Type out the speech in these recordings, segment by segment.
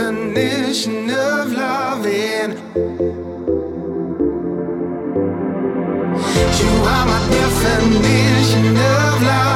definition of loving. You are my definition of love.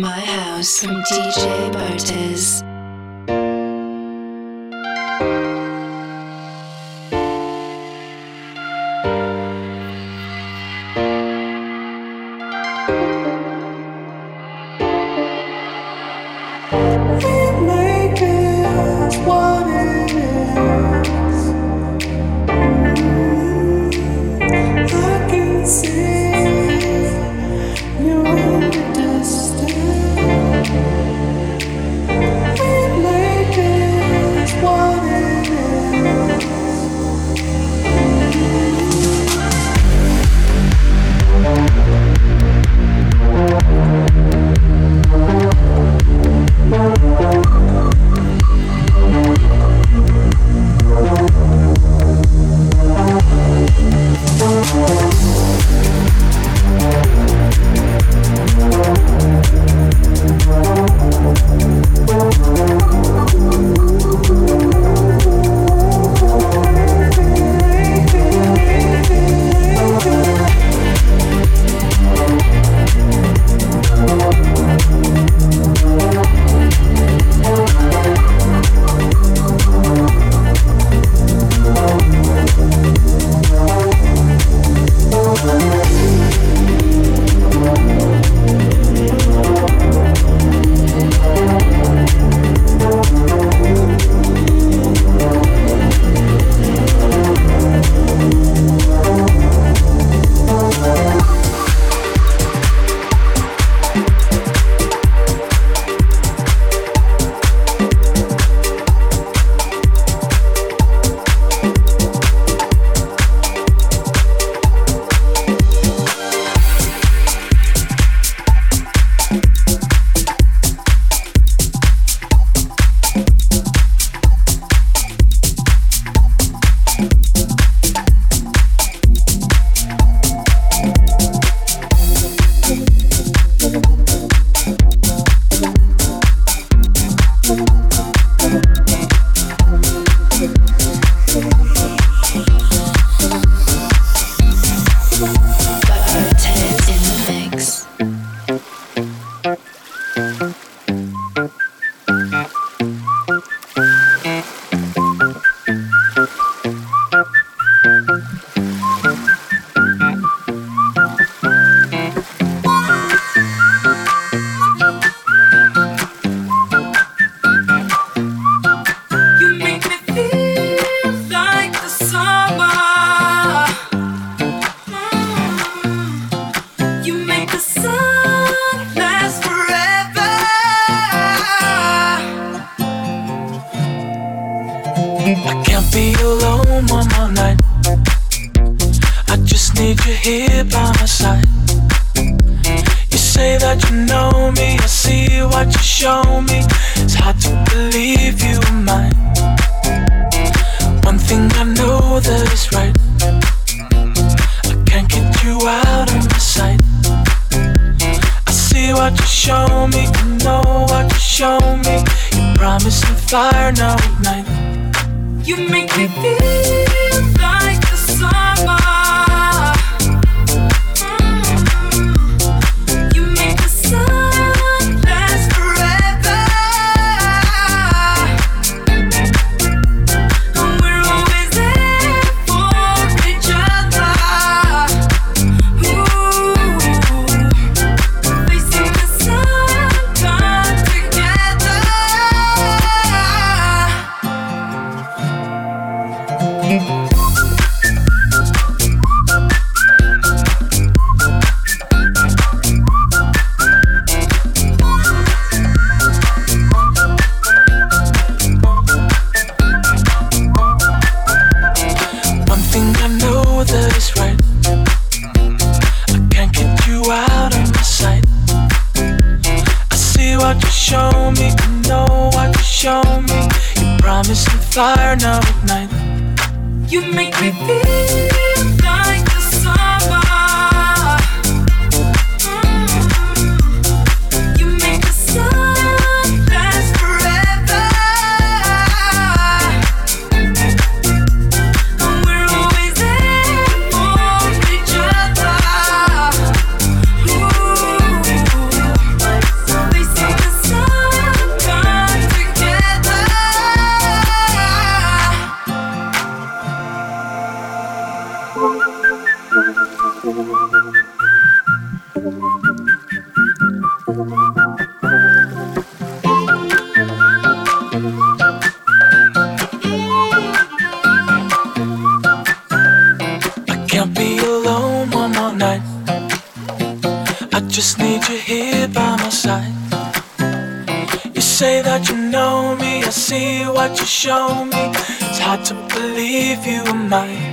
my house from DJ Bart. fire now at night. You make me feel. show me. It's hard to believe you were mine.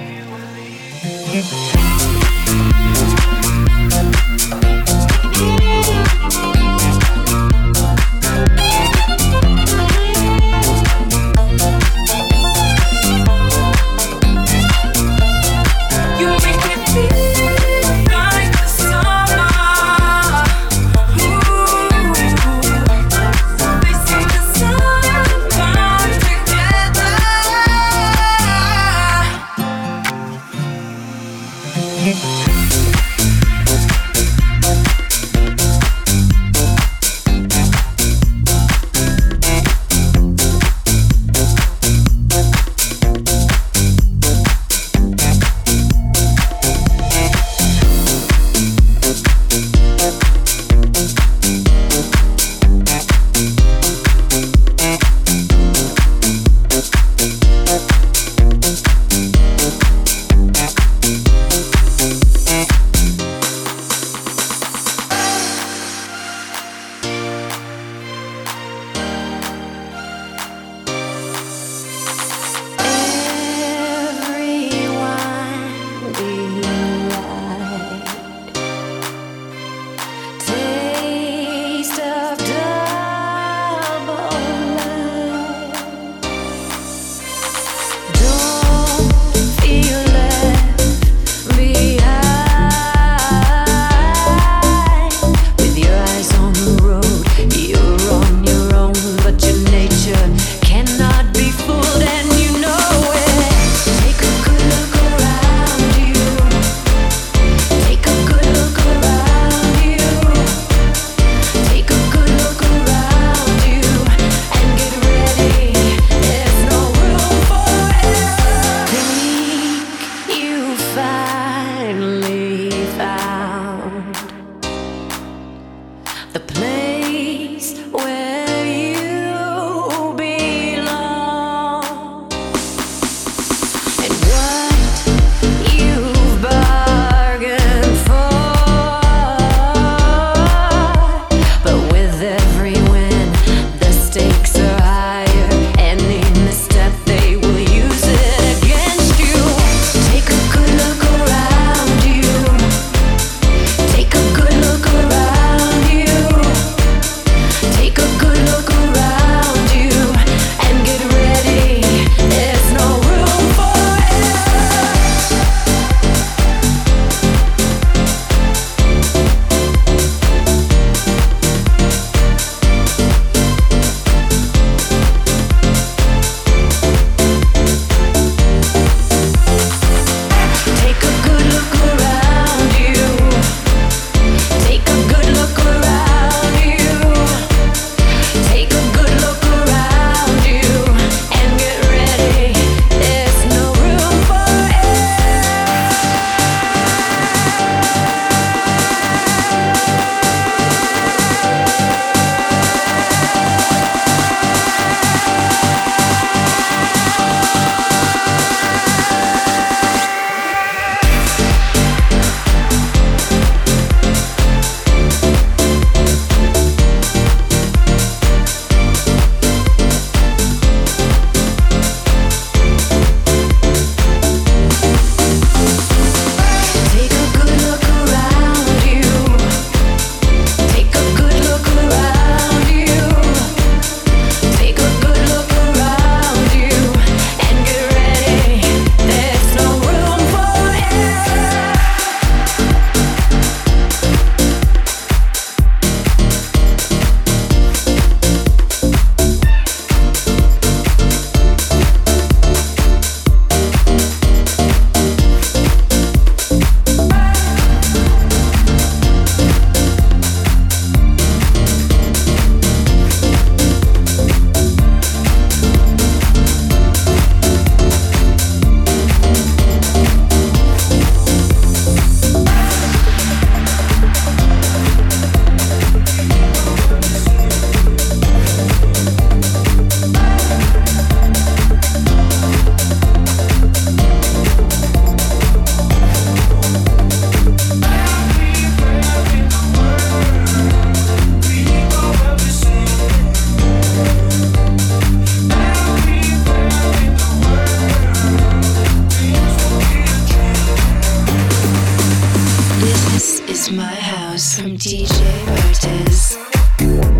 is my house from DJ Curtis.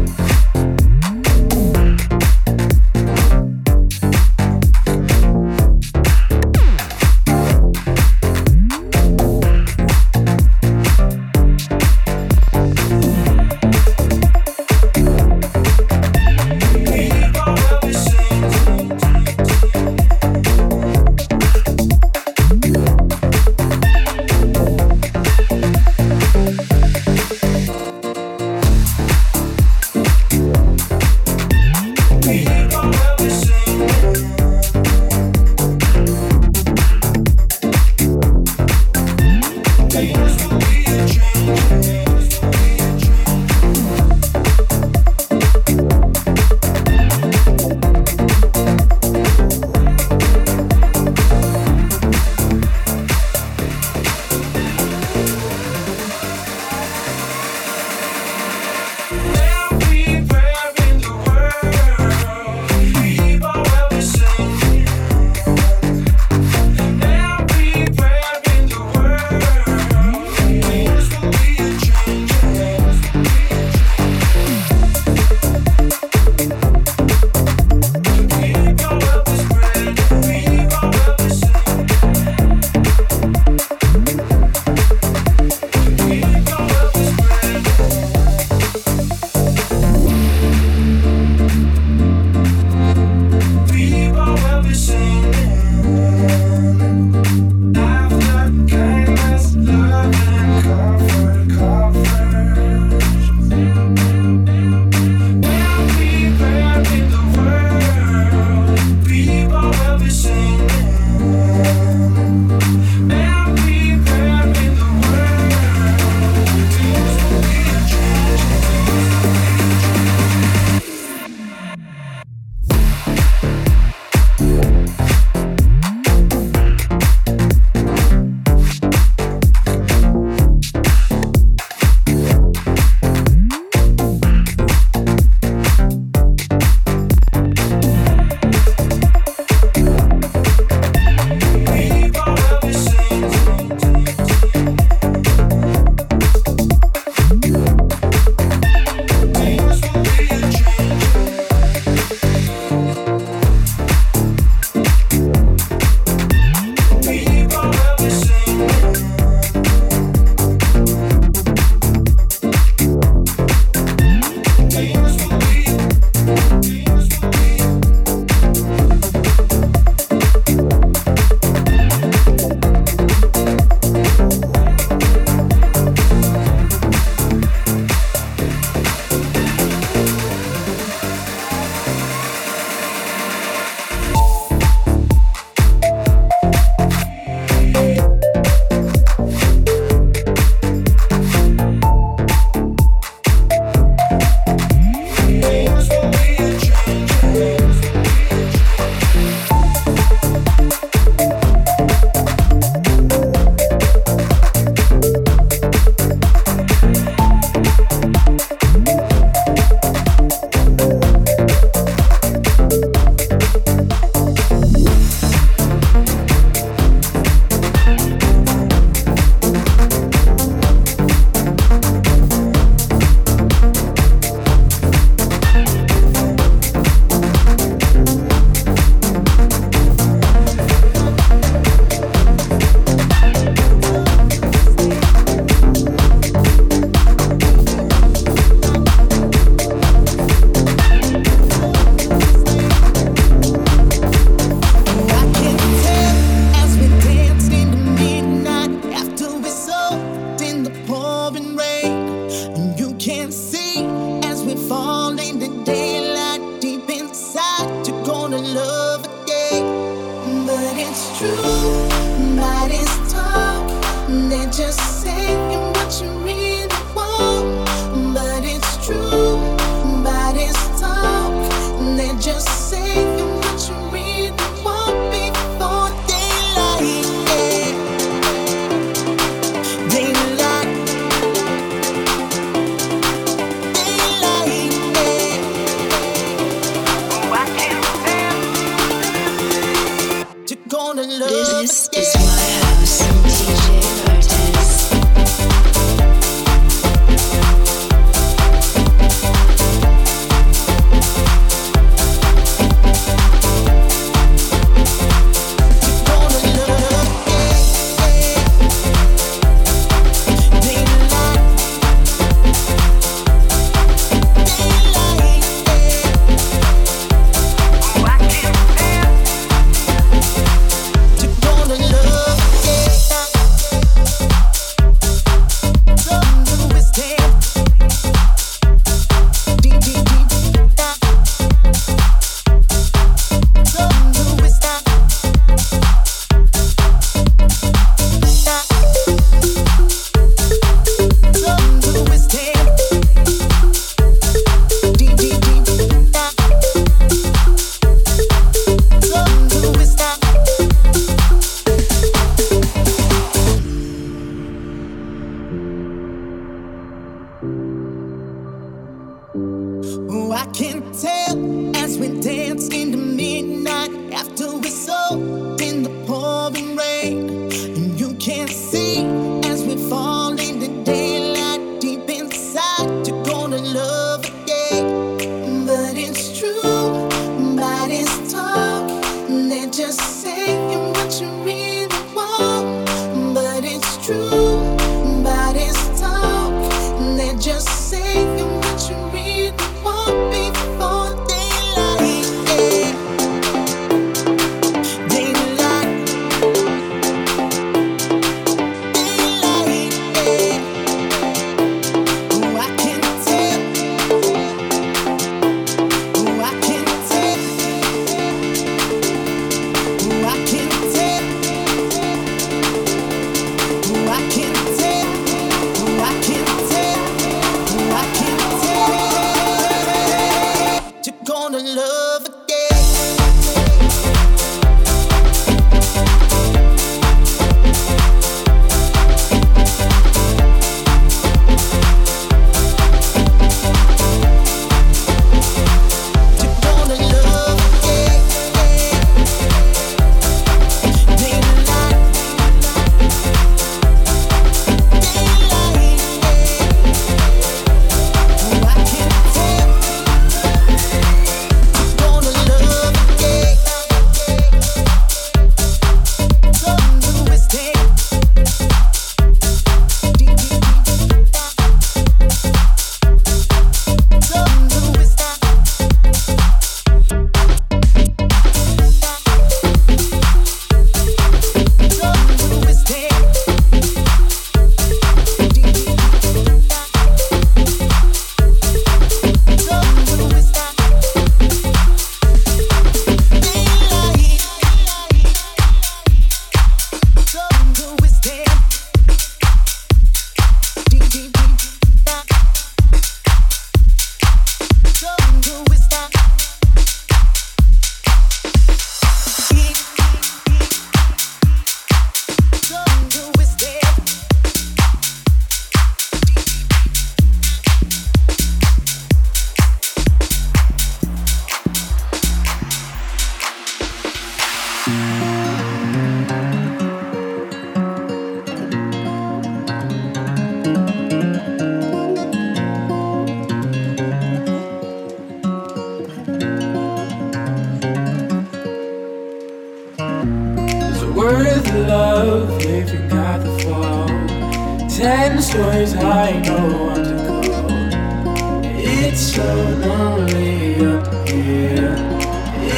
I don't want to go. It's so lonely up here.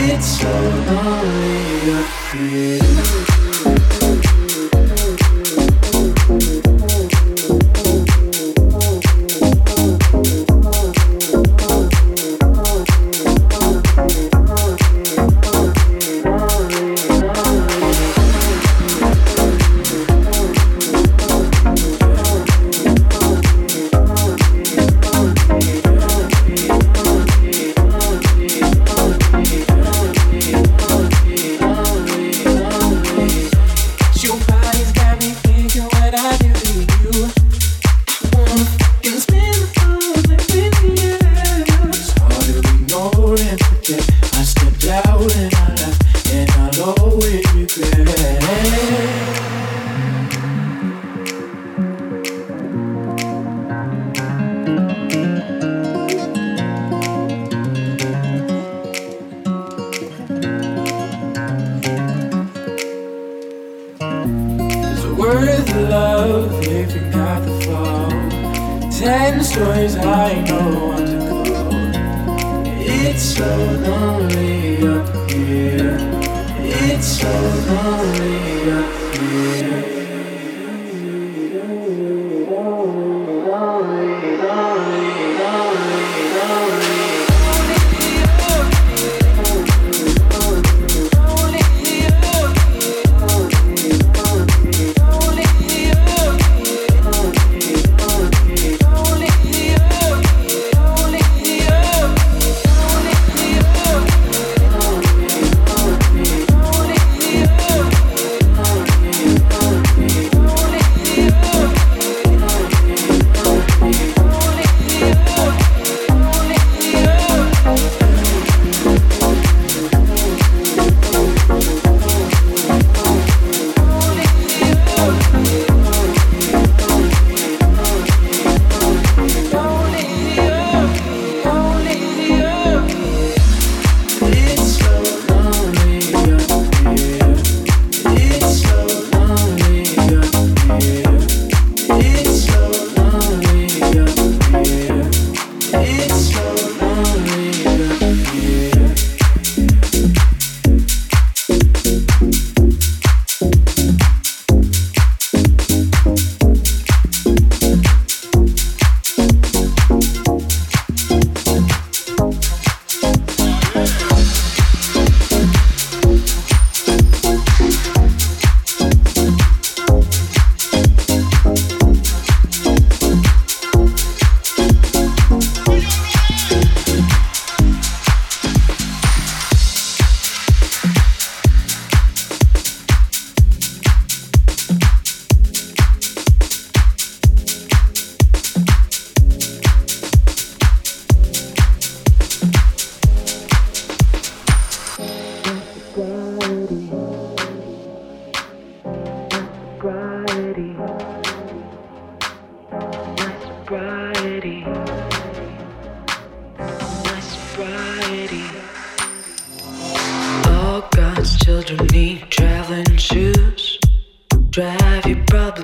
It's so lonely up here.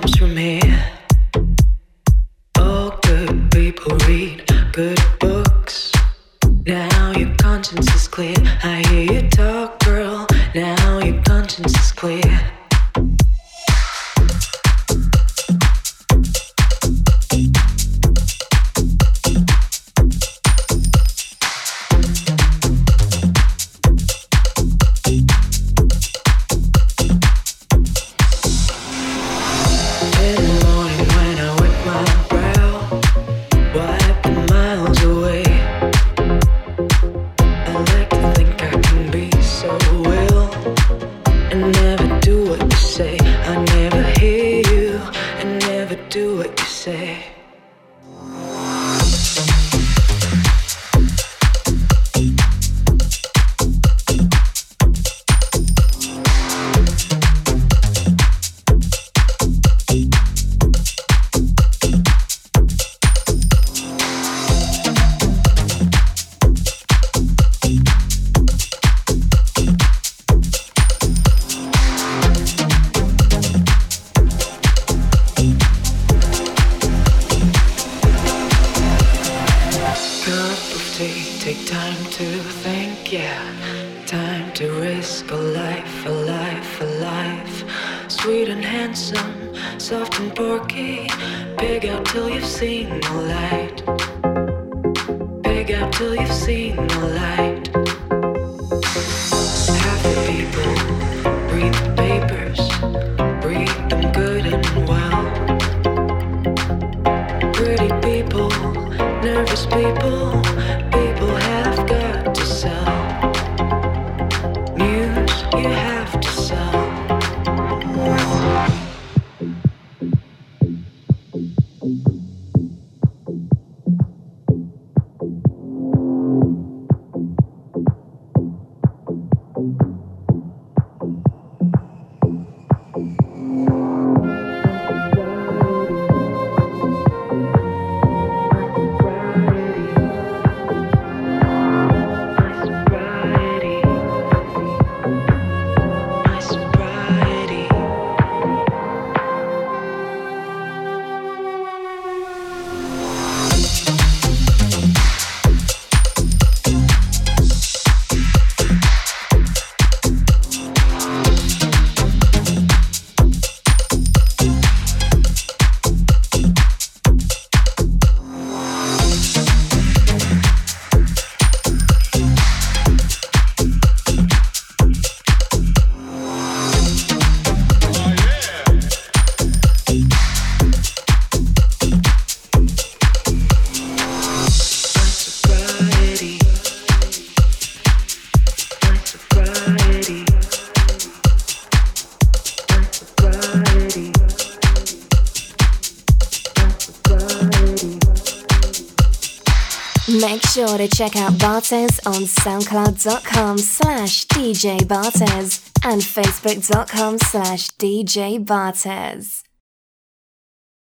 Sure to check out Bartez on soundcloud.com slash DJ Bartez and facebook.com slash DJ Bartez.